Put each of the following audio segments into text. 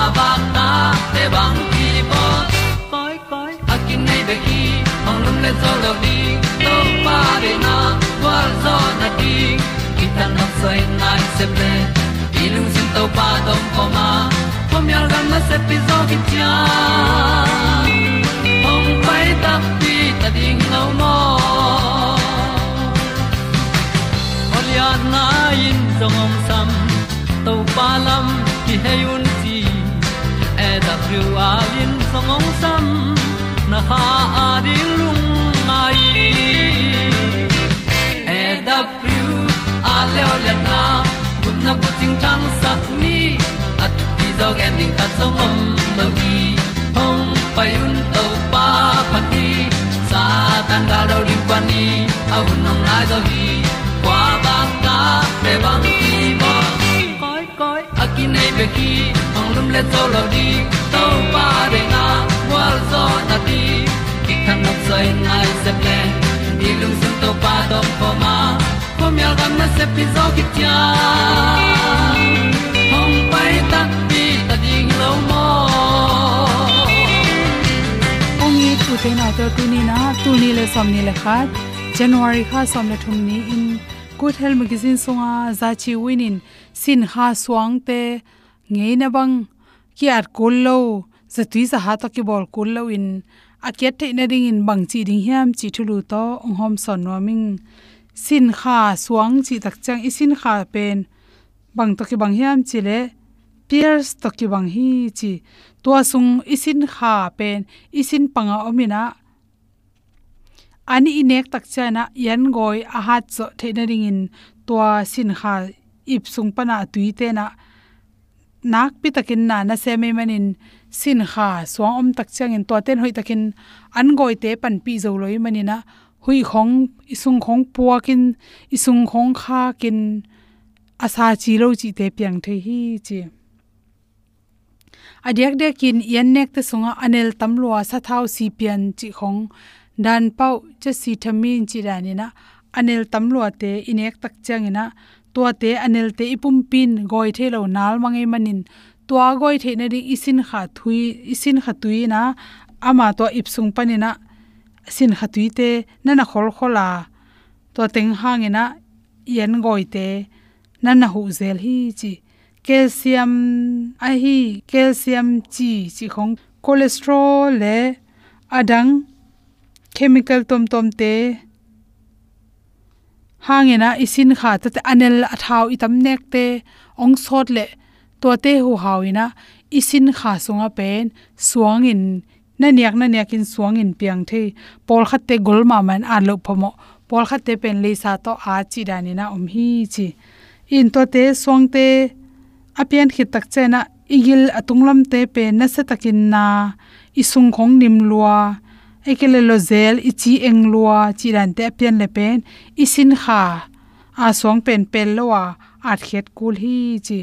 kwa ba ta te bang ki bo koi koi a kin nei be ki ong lum le zo lo ni to pa de na kwa zo na ki ta na sai nai se ple ilung sin to pa tom ko ma. Pom yal gam na se pi zo ki tia hom pai ta pi ta ding lo mo olia na in zong om sam to pa lam ki hay un ti thru a lin zong om sam na ha a di lung mai e da thru a le o le na kun na bu ting tang sat ni at ti dog ending ta zong om lo gi hong pai un to pa pa ti sa tan ga do ri pa ni. Au nong lai do gi kwa ba ta pe bang ki nei pe ki ong lum le to lo di to pa de na wa zo na ti ki kan nok sai nai se ple ni lung sun to pa do po ma po mi al gam na se pi zo ki tia hong pai ta pi ta ding lo mo ong i tu te na to tu ni na tu ni le som ni le khat january kha som le thum ni in good health magazine songa za chi winin, sin ha swang te, ngei na bang kiat kul lo za tui za ha to ki bol kul lo in akiat te na ding in bang chi ding hiam, chi thulu to, ong hom son no ming sin kha swang chi tak chang i sin kha pen, bang to ki bang hiam, chi le, pierce to ki bang hi, chi to sung isin kha pen isin panga omina ani inek tak chana yan goi a ha cho theina ring in to sin kha ip sung pana tuite na nak pi takin na na se me manin sin kha swang om tak chang in to ten hoi takin an goi te pan pi zo loi manina. Hui khong, isung khong puakin isung khong kha kin, asa chi lo chi te piang the hi chi adiak de kin yan nek te sunga anel tamlua sa thau si pian chi khong. Dan pau che si thamin chi rani na anel tamlua te inek tak changina tua te anel te ipum pin goi thelo nal mangai manin. Tua goi the na ri isin kha thui, isin kha tui na ama to ipsung panina sin kha tui te na na khol khola to teng hangena yen goi te na na hu zel hi chi calcium a hi calcium chi chi khong cholesterol le adang chemical tom tom te hangena isin kha ta anel athau itam nek te, ong sot le to te hu hawina isin kha sunga pen suang in na niak na niak in suang in piang the pol khat te gol ma man a lo phomo pol khat te pen le sa to a chi dani na om hi chi. In to te suang te apian khit tak chena igil atunglam te pe na se takin na isung khong nim lua. Ekele lo zel ichi eng lua, chi ran te apian le pen isin kha. A song pen pel lowa at khet kul hi chi.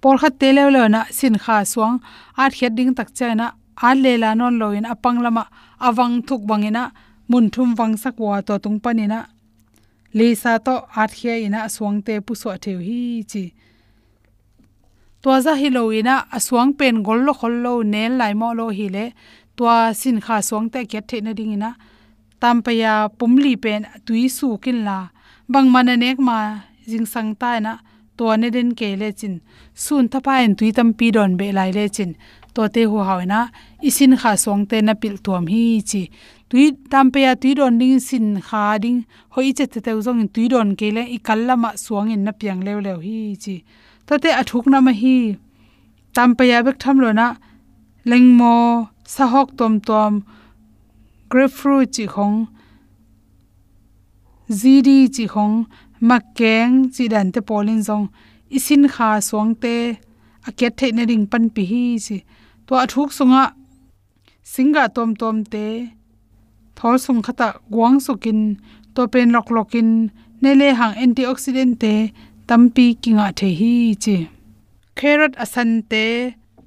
Por khat te le lo na sin kha suang at khet ding tak chena a le la non loin apang lama awang thuk bangina mun thum wang sak wa to tung panina le to at khia ina suang te pu so theu hi chi. To za hi lo ina aswang pen gol lo khol lo nel lai mo lo hi le. To sin kha suang te ke the na ding ina. Tampaya pumli pen tui su kin la. Bang man nek ma jing sang ta na to ne den ke le chin. Sun thapa en tui tam pi don be lai le chin. To te hu haw na isin kha song te na pil tuam hi chi tui tam ya tui don ding sin kha ding hoi che te te zong tui don ke le i kal lama suang in na piang lew lew hi chi to te athuk na ma hi tam ya bek tham lo na leng mo sa hok tom tom grapefruit chi khong zd chi khong makeng chi dan te polin zong isin kha suang te aket the na ring pan pi hi chi to athuk sunga singa tom tom te thor sung khata guang sukin to pen lok lokin nele hang antioxidant te tampi kinga the hi chi. Carrot asan te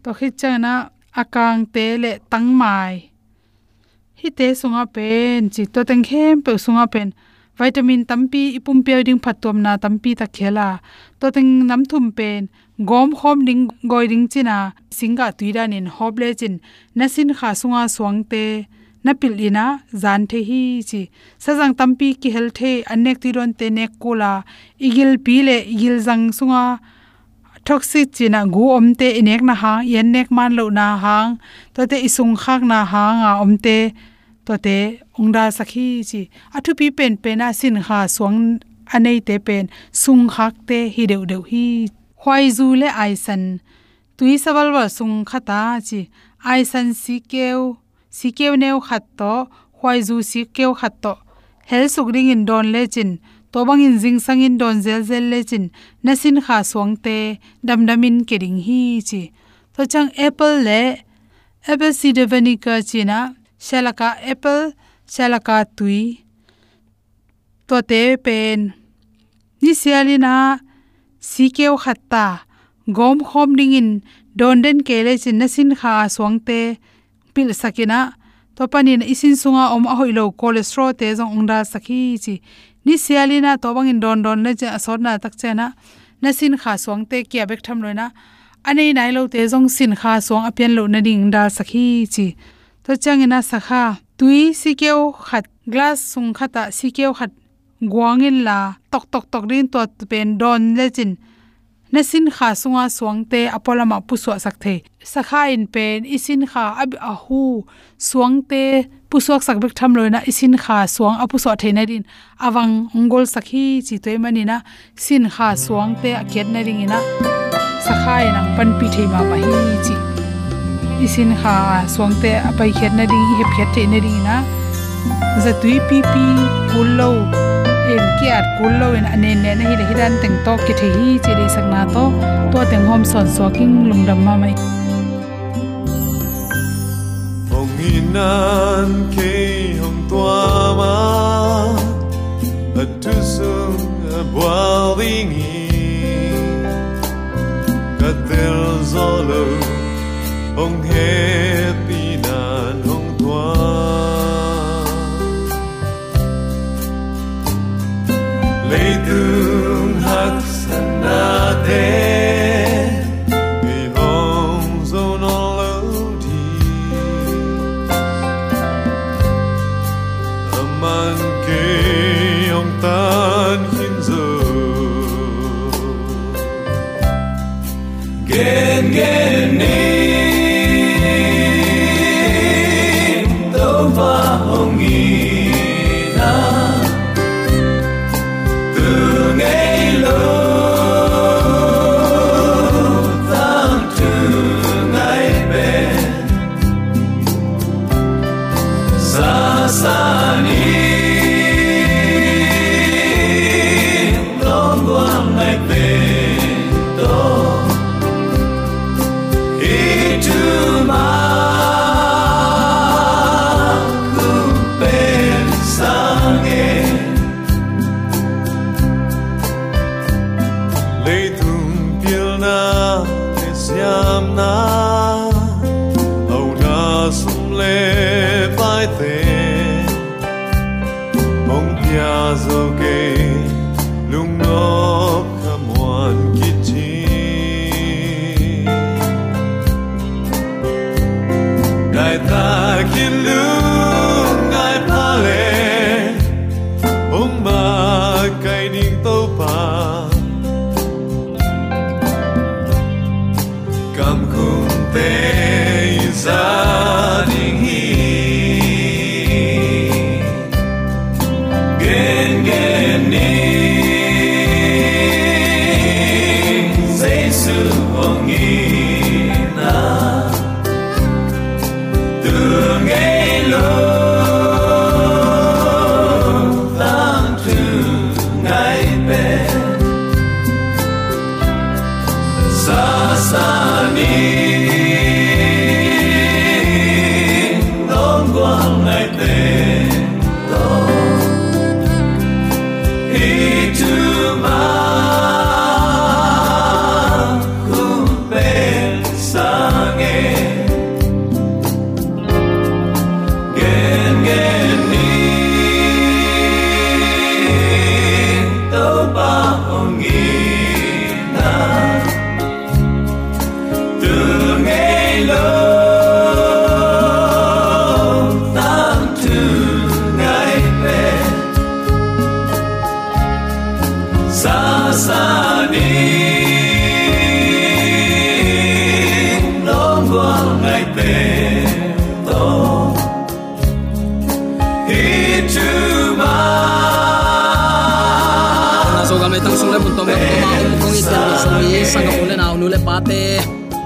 to khi chana akang te le tangmai hi te sunga pen chi to teng khem pe sunga pen. Vitamin tampi ipum pe ding phatom na tampi ta khela. To teng nam thum pen, gom khom ding goi ding china, singa tuira nin hoble chin. Nasin kha sunga swangte na pil ina zan the hi chi sajang tampi ki hel the anek ti ron te nek kula igil pi le igil jang sunga toxic china gu omte inek na ha yen nek man lo na hang to te isung khak na ha nga omte to te ongda sakhi chi athu pi pen pen a sin kha swang anei te pen sung khak te hi deu deu hi khwai zu le aisan tui sawal wa sung khata chi aisan si keu si keu neo khat to khwai zu si keu khat to. Hel suk ring in don le chin, to bang in jing sang in don zel zel le chin, na sin kha suang te, dam dam in ke ring hi chi. To chang apple le, apple cider vinegar china, shalaka apple, shalaka tui. To te pen. Ni sialina sikeu khatta gom khom ding in don den kele chin, na sin kha swangte pil sakina to panin isin sunga om a hoilo cholesterol te jong ongda sakhi chi ni sialina to bangin don don le cha asona tak chena na sin kha swangte kya bek tham loina anei nai lo te jong sin kha swang apian lo na ding da sakhi chi to changena sakha tui sikeo khat glass sung khata sikeo khat guangin la tok tok tok rin to pen don le chin na sin kha sunga suangte apolama puswa sakthei sakha in pen, isin kha ab a hu suangte puswak sakbek tham loina, isin kha suang apu so theina din. Awang ongol sakhi chi toy manina sin kha suangte akiat na ringina sakha inang pan pi theima ma hi chi. Isin kha suangte apai khet na ring hi phet the na ringina zatui pi pi kullo en kiat kullo in anen ne na hi le hidan teng to ki the hi chi ri sakna to. To teng hom son so king lungdam ma mai hong inan ke hong tua ma a tu sung a boiling ka tel zolo hong happy Meydun hak sana değil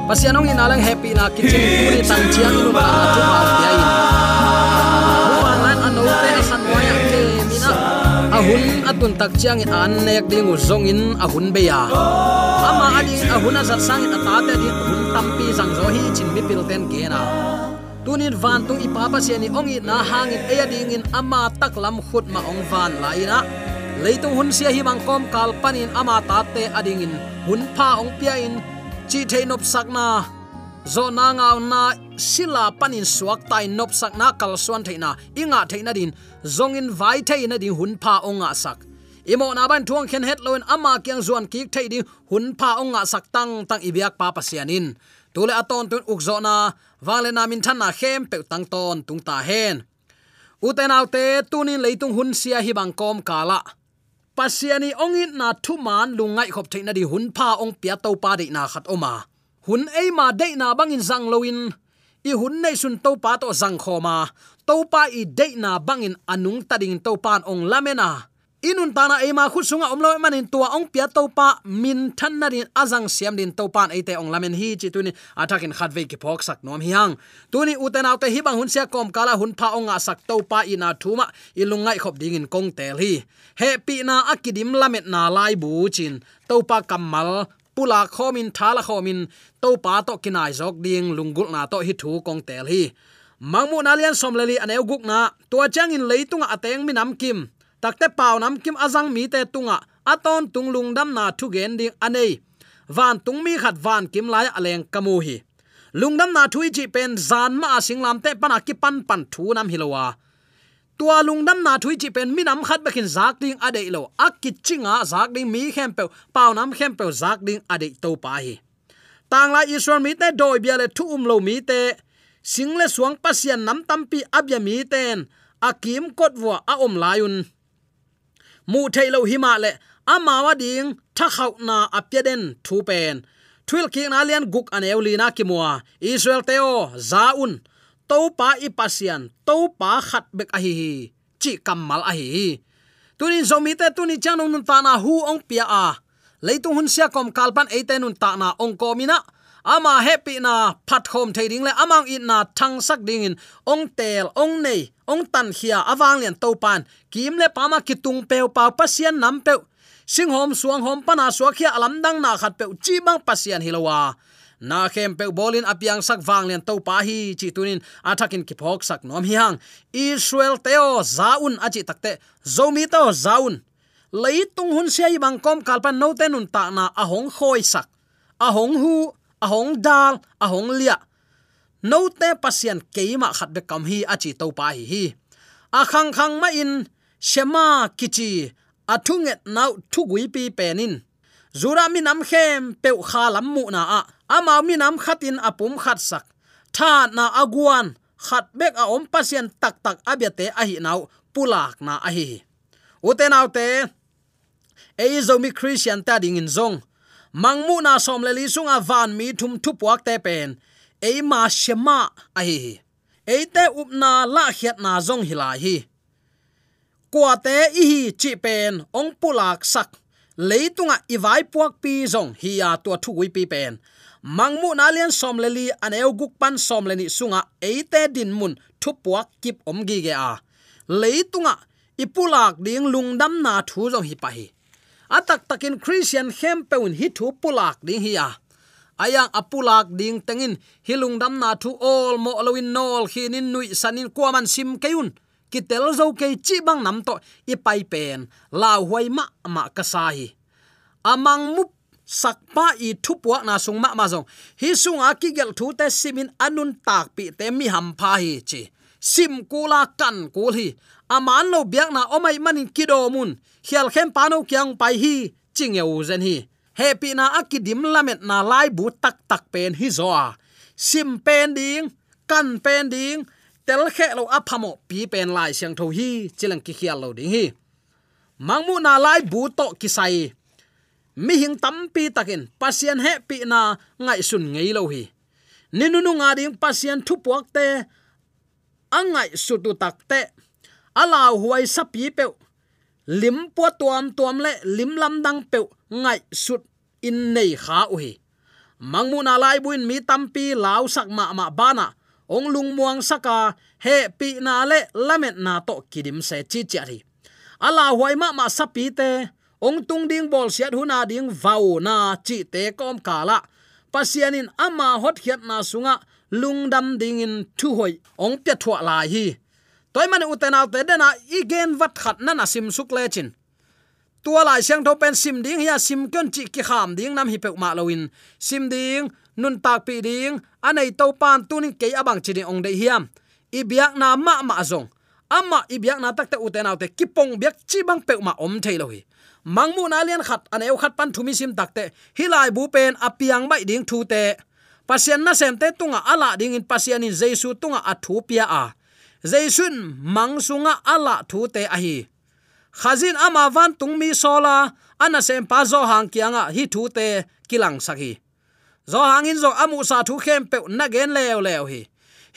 pasianong inalang happy na kitchen puri tang chiang inu ma dia in buwan lan ano te asan waya ke mina ahun atun tak chiang in an nek ding uzong in ahun be ya ama ading ahun azat sang in atate di hun tampi sang zo hi chin mi pil ten ke na tunin van tung ipapa siani ongi na hangin eya ding in ama tak lam khut ma ong van laina leitung hun sia hi bang kom kal panin ama tate ading in hun pha ong pia in, chi thei nop sakna zo na ngau na, sila panin suak tai nop sakna kal suan theina inga theina din, zongin vai theina din hun pha onga sak. Imo na ban thuang khen het loin ama kyang zuan ki thei di hun pha onga sak tang tang ibyak pa pasianin tule aton tun ukzo na wale na min than na khem pe tang ton tung ta hen. Uten autte tunin leitung hun sia hi bang kala pasiani ongin na thu man lungai khop theina di hun pha ong pia to pa de na khat oma. Hun ei ma de na bangin zang loin. I hun nei sun to pa to zang khoma. To pa i de na bangin anung tading to pan ong lamena inun tana ema khu sunga omlo manin tua ong pia to pa min than na azang siam din to pan ate ong lamen hi chi tuni atakin khatve ki phok sak nom hiang. Tuni uten autte hi bang hun sia kom kala hun pha ong a sak to pa ina thuma, ilungai khop ding in kong tel hi. He pi na akidim lamet na lai bu chin. To pa kamal pula khomin, thala khomin to pa to kinai jok ding lungul na to hi thu kong tel hi. Mangmu nalian somleli aneu guk na, tua changin leitunga ateng minam kim takte pau nam kim azang mi te tunga. Aton tunglung dam na thu gen ding anei. Van tung mi khat van kim lai aleng kamu hi lungdam na thui chi pen zan ma singlam te pana ki pan pan thu nam hilowa tua lungdam na thui chi pen minam khat bakin zak ding ade lo. Akit chinga zak ding mi khem pe, pau nam khem pe zak ding ade to pa hi. Tang la israel mi te doi bia le thu um lo mi te. Single suang pasian nam tampi abya mi ten. Akim kot wa a om layun mu thailo hima le amawa ding tha khau na apya thu pen thwil ki na lian guk an eulina kimwa israel teo, zaun. To pa i pasian to pa khat bek a hi hi chi kamal a hi tunin zomi te tunin chanung nun ta na hu ong pia a leitung hun sia kom kalpan eite nun ta na ong komina ama happy na phat khom thading le, amang in na thang sak ding in. Ong tel, ong nei, ong tan khia awang lian to pan. Kim le pama kitung peu pa pasian nam peu. Sing hom, suang hom, pana suakhia alam dang na khat pe chi bang pasian hilowa na khem pe bolin, apiang sak wang len to pa hi, chi tunin athakin ki phok sak nom hi hang. Israel teo, zaun achi takte. Zomi to zaun. Leitung hun sia i bang kom, kalpan no te ta na ahong khoi sak. Ahong hu ahong dal ahong lia. No te pasien keima khat be kam hi achi to pa hi hi. A khang khang ma in, shema kichi athunget nau thugui pi penin. Zura mi nam khem pe kha lam mu na a. Ama mi nam khatin apum khat sak. Tha na aguan khat bek a om pasien tak tak abiate a hi nau pulak na a hi uten autte ei zo mi christian ta ding in zong mangmu na som le li sunga van mi thum thu puak te pen. E ma shema a hi ei te upna la khiat na zong hila hi. Kwa te i hi chi pen, ong pulak sak. Leitunga iwai puak pi zong hi ya to thu wi pi pen. Mangmu na lian som le li an eu guk pan som le ni sunga eite din mun thu puak kip om gi ge a. Leitunga ipulak ding lungdam na thu zong hi pa hi atak takin christian hem peun hi thu pulak ding hi a. Ayang apulak ding tengin, hilung dam na thu all mo lowin nol khinin nui sanin kwaman sim keun kitel zo ke chi bang nam to, i pai pen la huai ma ma kasahi amang mup sakpa i thupwa na sung ma ma zong. Hi sung a ki gel thu te simin anun tak pi te mi ham pha hi chi. Sim kula kan kul hi. Aman lo biak na omai manin kidomun mun khial khem pano kyang pai hi, ching eu zen hi. Happy na akidim lamet na lai bu tak tak pen hi zo a sim pen ding, kan pen ding, tel khe lo aphamo pi pen lai siang tho hi, chilang ki khial lo ding hi. Mangmu na lai bu to kisai mi hing tam pi takin, pasien he pi na ngai sun ngei lo hi. Ninunu nga ding pasien thu puak te angai su tu tak te. Ala huai sapi pe lim po tuam tuam le, lim lam dang pe ngai sut in nei kha u hi mangmu na lai buin mi tampi lau sak ma ma bana ong lung muang saka, he pi na le, lamet na to kidim se chi chi ri. Ala huai ma ma sapi te, ong tung ding bol siat huna ding vau na chi te kom kala pasianin ama hot hiat na sunga lungdam ding in thu hoi, ong pya thwa la hi toy man utenal te dena igen wat khat na na sim suk le chin. Tua lai siang tho pen sim ding ya sim kyon chi ki kham ding, nam hi pe ma loin sim ding, nun tak pi ding, anei to pan tunin ke abang chini ong de hiam i biak na ma ma zong ama i biak na tak te uten autte kipong biak chi bang pe ma om thailo hi. Mangmu na lian khat an eu khat pan thumi sim takte hilai bu pen apiang bai ding thu te. Pasian na sem te tunga ala ding in pasian in jesu tunga athu pia a jaisun mangsunga ala thu te a hi khazin ama van tung mi sola, ana sem pa zo hang kianga hi thu te kilang saki zo hangin zo amu sa thu khem pe na gen leo leo hi.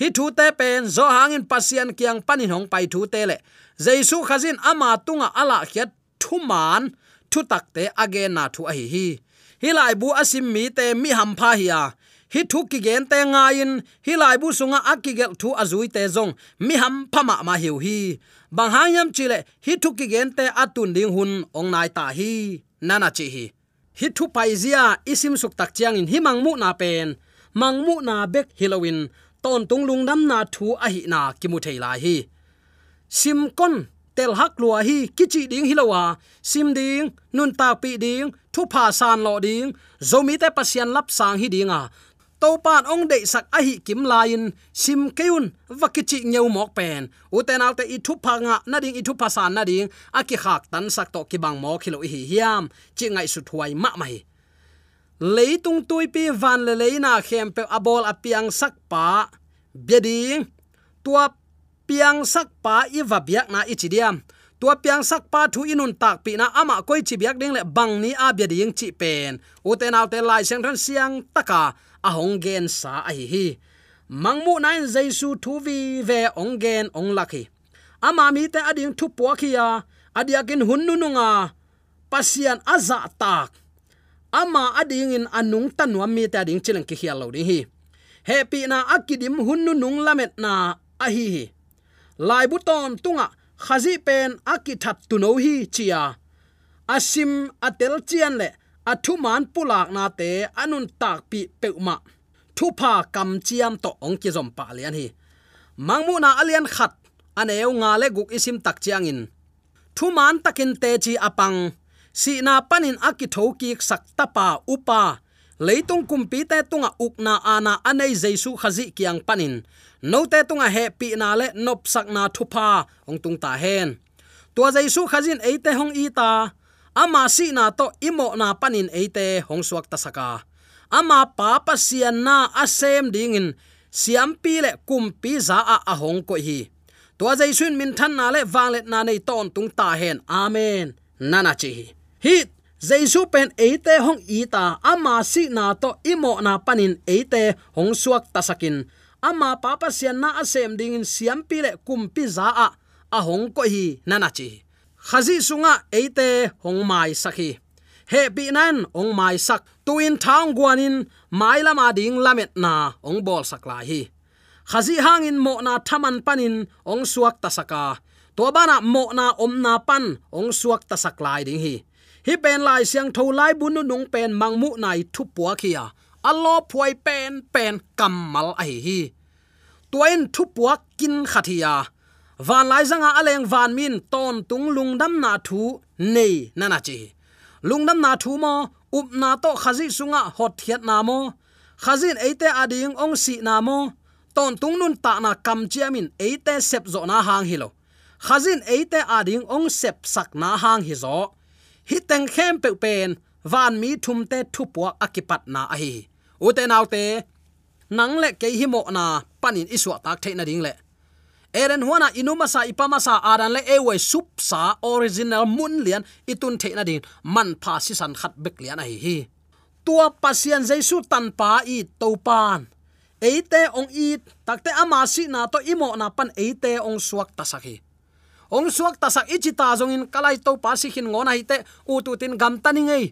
Hi thu te pen, zo hangin pasian kiang panin hong pai thu te le. Jaisu khazin ama tunga ala khiat thu man, thu tak te age na thu a hi. Hi hi lai bu asim mi te mi ham pha hi hi thu ki gen te nga in, hi lai bu sunga akigel thu azui te zong. Mi ham phama ma hiu hi. Bang hanyam chile hi thu ki gen te atun ding hun, ong nai ta hi. Nana chi hi. Hi thu pai zia, isim suk tak chiang in, hi mangmu na pen. Mang mu na bek halloween, ton tung lung nam na thu a hi na kimu thei lai hi. Sim kon, tel hak lua hi kichi ding hilowa sim ding, nun ta pi ding, thu pha san lo ding. Zomi te pasian lap sang hi dinga to pan ong de sak a hi kim lain sim keun vakichi nyeu mok pen uten alte i thu phanga na ding i thu pasan na ding a ki khak tan sak to ki bang mo khilo hi hiam. Chi ngai su thuai ma mai leitung tui pi van le leina khem pe abol apiang sak pa. Beding tua piang sak pa i va biak na i ichidiam tua piang sak pa thu inun tak pi na ama koi chi biak ding le bang ni a bia ding chi pen. U te naw te lai sang ran siang taka, a hong gen sa a hi hi. Mangmu nain jaisu thu vi ve ong gen ong lakhi ama mi te ading thu po khia adiakin hunnu nunga pasian aza tak. Ama ading in anung tanwa mi ta ding chilang ki hial lo ding hi. Happy na akidim hunnu nung lamet na a hi hi. Lai buton tunga khazi pen akithat tu no hi chia. Asim atel chian le, athu man pulak na te anun tak pi peuma. Thu pha kam chiam to ong ki zom pa lian hi. Mangmu na alian khat, aneu nga le guk isim tak chiang in. Thu man takin te chi apang. Si na panin aki thoki sak tapa upa. Leitung kumpi te tunga ukna ana anei jaisu khazi kiang panin no te tunga he pi na le nop sak na thupa, ong tung ta hen. Tua jesu khazin eite hong i ta. Ama si na to imo na panin eite, hong suak ta saka. Ama pa pa sian na asem dingin, siam pi le kumpi za a ahong ko hi. Tua jaisun min than na le wanglet na nei ton tung ta hen. Amen. Nana chi hi. Jaisu pen eite hong ita ama si na to imo na panin eite, hong suak tasakin ama papa sian na asem ding siam pi le kum pi za a a hong ko hi nana chi khazi sunga eite hong mai sakhi. He bi nan ong mai sak. Tuin thang guanin mai lama ding lamet na ong bol sakla hi. Khazi hangin mo na thaman panin ong suak ta saka. To bana mo na om na pan ong suak tasak lai ding hi. Hi pen lai siang tho lai bunu nung pen mangmu nai thu puwa khia allo phuai pen pen kammal ai hi. Tuain thu puwa kin khathia van lai zanga aleng van min ton tung lungdam na thu nei nana chi. Lungdam na thu mo, up na to khazi sunga hot thiat na mo. Khazin eite ading ong si na mo. Ton tung nun ta na kam chiamin eite sep zo na hang hilo khazin eite ading ong sep sak na hang hi zo. Hi teng khem pe pen van mi thum te thu puak akipat na a hi u te nau te, nang le ke hi mo na, panin iswa tak the na ding le. Eren huana inuma sa ipama sa adan le ewe sup sa original mun lian itun the na ding. Man pha si san khat bek lian a hi. Hi tua pasian jaisu tan pa i to pan eite ong i takte ama si na to imo na pan eite ong suak tasaki ong suak tasak ichita zong in kalai to pasi ngona hi te u tin gam tani ngei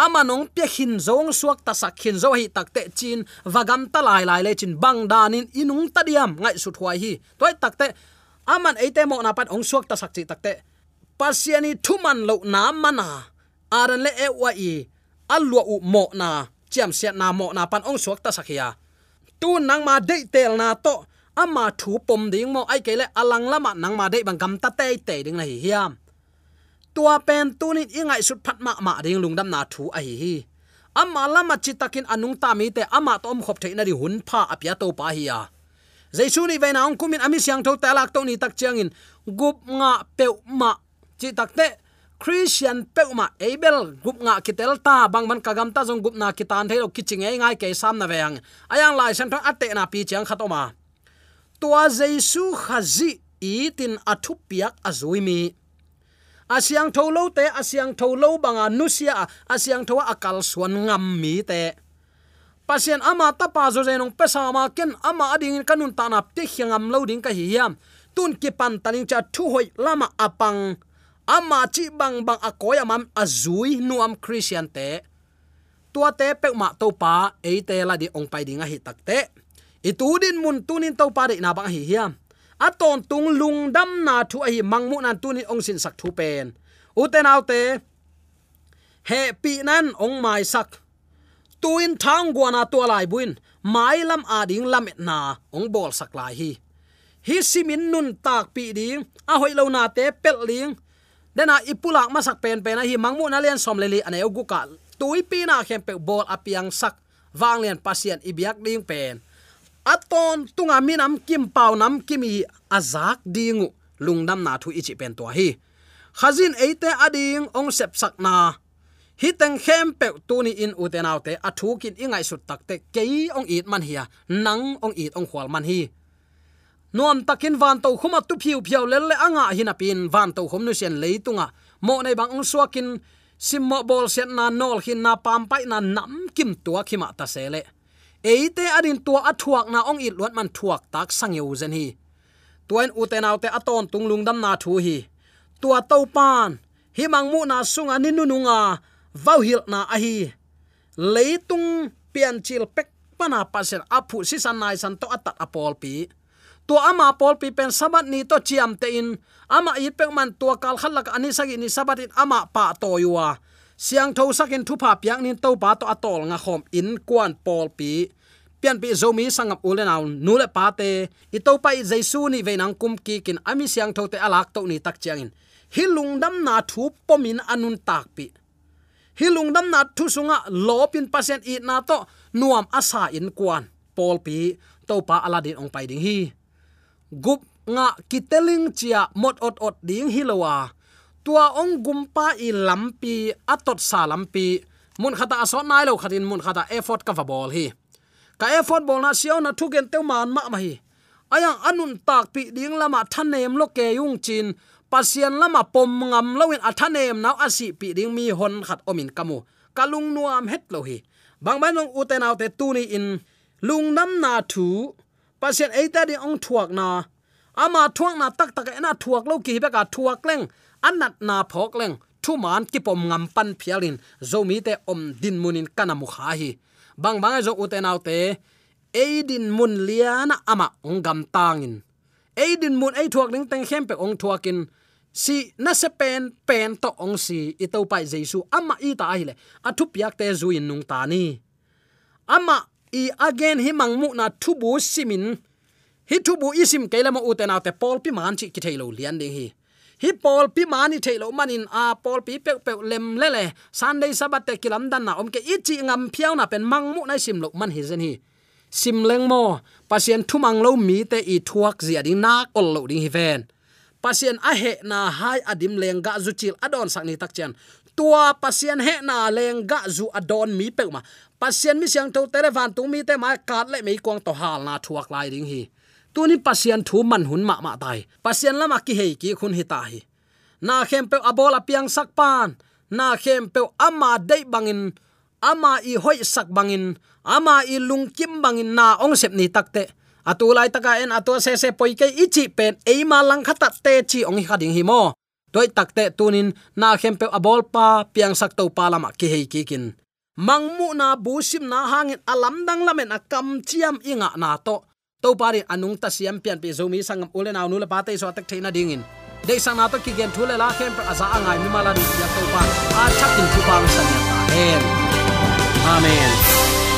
amanong nong hin zong suak tasak hin zo hi takte chin, vagam ta lai lai le chin bang danin inung tadiam ngai su thwai hi. Toy takte aman eite mo na pat ong suak tasak chi takte pasiani thuman lo na mana. Aran le e wa i alwa u mo na, chiam siat na mo na pan ong suak ta sakhia tu nang ma de tel na to, ama thu pom ding mo ai kele alang lama nang ma de bang gam ta te te ding na hi hiam tua pen tunin ingai sut phat ma ma ding lungdam na thu a hi hi. Amma lama chitakin anung ta mi te ama tom khop theina ri hun pha apya to pa hi ya jaisu ni veina ong kumin ami siang tho talak to ni tak chiang in gup nga peu ma chi tak te. Christian peuma abel gup nga kitel ta bang man kagam ta jong gup na kitan thelo kiching ei ngai ke sam na veng ayang lai san thong atte na pi chiang khatoma tua jaisu khazi itin athupiak piak azuimi tho lo te, asyang tholo banga nusia, asyang tho akal suan ngam mi te. Pasien ama tapa zo zenong pesa ma ken, ama ading kanun tana te hiangam lo ding ka hiam. Tun ki pan taling cha thu hoi lama apang. Ama chi bang bang akoya mam azui nuam christian te. Tua te pek ma to pa e te la di ong pai dinga hi takte itudin mun tunin to pa de na bang hi hiam aton tung lung dam na thu a hi mangmu nan tunin ong sin sak thu pen. Uten autte he pi nan ong mai sak. Tuin thang guana to lai buin, mai lam a ding lam na ong bol sak lai hi. Hi simin nun tak pi ding, a hoi lo na te pel ling dena ipulak masak pen pen a hi mangmu na len som leli ane ogu ka. Tui pi na khem pe bol apiang sak wang len pasien ibiak ding pen aton tunga minam kim pau nam kimi azak dingu. Lungnam na thu ichi pen to hi. Khazin eite ading ong sep sakna na. Hiteng khem pe tuni in utenaute athukin ingai sut takte kei ong it man hiya nang ong it ong khwal man hi. Nuam takin van to khuma tu phiu phiu lel le anga hina pin. Van to khom nu sen leitunga mo nei bang ong suakin simmo bol sen na nol hin na pam pai na nam kim tua khima ta sele eite adin tua athuak na ong it lot man thuak tak sangeu zen hi. Tuan uten autte aton tunglung dam na thu hi. Tua to pan hi mang mu na sunga ninu nunga, vau hil na a hi. Leitung pian chil pek pana pasen apu si san nai san to atat apol pi. To ama pol pi pen sabat ni to chiam te in. Ama i pek man tua kal khalak ani sagi ni sabat in ama pa to yuwa siang tho sakin thu pa piang nin to pa to atol nga khom in kwan pol pi. Pian pi zomi sangap ule naw nule pa te. I to pa i jaisu ni veinang kum ki kin ami siang tho te alak to ni tak chiang in. Hilung dam na thu pomin anun tak pi. Hilung dam na thu sunga lopin pasien i na to nuam asa in kwan pol pi. To pa aladin ong pai ding hi. Gup nga kiteling chia mot ot ot ding hilowa tua ong gumpa i lampi atot sa lampi. Mun khata aso nai lo khatin mun khata effort ka football hi. Ka effort ball na sio na thugen te man ma ma hi. Ayang anun tak pi ding lama thanem lo ke yung chin. Pasian lama pom ngam lowin athanem naw asi pi ding mi hon khat omin kamu kalung nuam het lo hi. Bang ban ong uten autte tu ni in. Lung nam na thu. Pasian eita di ong thuak na. Ama thuak na tak tak na thuak lo ki beka thuak leng anat na phok leng, thu man ki pom ngam pan phialin zomi te om din munin kana mu kha hi. Bang bang e zo uten autte eidin mun liana ama ong gam tangin eidin mun, ei thuak ning teng khem pe ong thuakin. Si, na se pen pen to ong si, i pai jesu ama i ta hi le athu piak te zuin nung ta ni. Ama i again hi mang mu na thu bu simin. Hi thu bu isim kelama mo uten te pol pi man chi ki thailo lian ding hi hi pol pi mani thailo manin, a pol pi pek pek lem le le. Sunday sabat te kilam dan na omke ichi ngam phiao na pen mang mu na sim lo man hi zen hi. Sim leng mo, pasien thumang lo mi te i thuak zia ding na kol lo ding hi ven. Pasien a he na hai adim leng ga zu chil adon sak ni tak chen. Tua pasien he na leng ga zu adon mi pe ma. Pasien mi siang to tere van tu mi te ma kat le mi kwang to hal na thuak lai ding hi tuni pasian thu man hun ma ma tai. Pasian lama ki hei ki khun hi ta hi na khem pe abola piang sak pan. Na khem pe ama dei bangin. Ama i hoi sak bangin. Ama i lung kim bangin na ong sep ni takte atulai taka en ato se se poi ke ichi pen. Eima lang khata te chi ong hi khading hi mo. Toy takte tunin na khem pe abol pa piang sak to pa lama ki hei ki kin. Mangmu na busim na hangin alam dang lamen akam chiam inga na to to pari anung ta siam pian pi zomi sangam ule naw nula pate so tak theina dingin de sang na to ki gen thule la khem pra asa angai mi mala ri ya to pa a chakin chu bang san ya ta hen amen.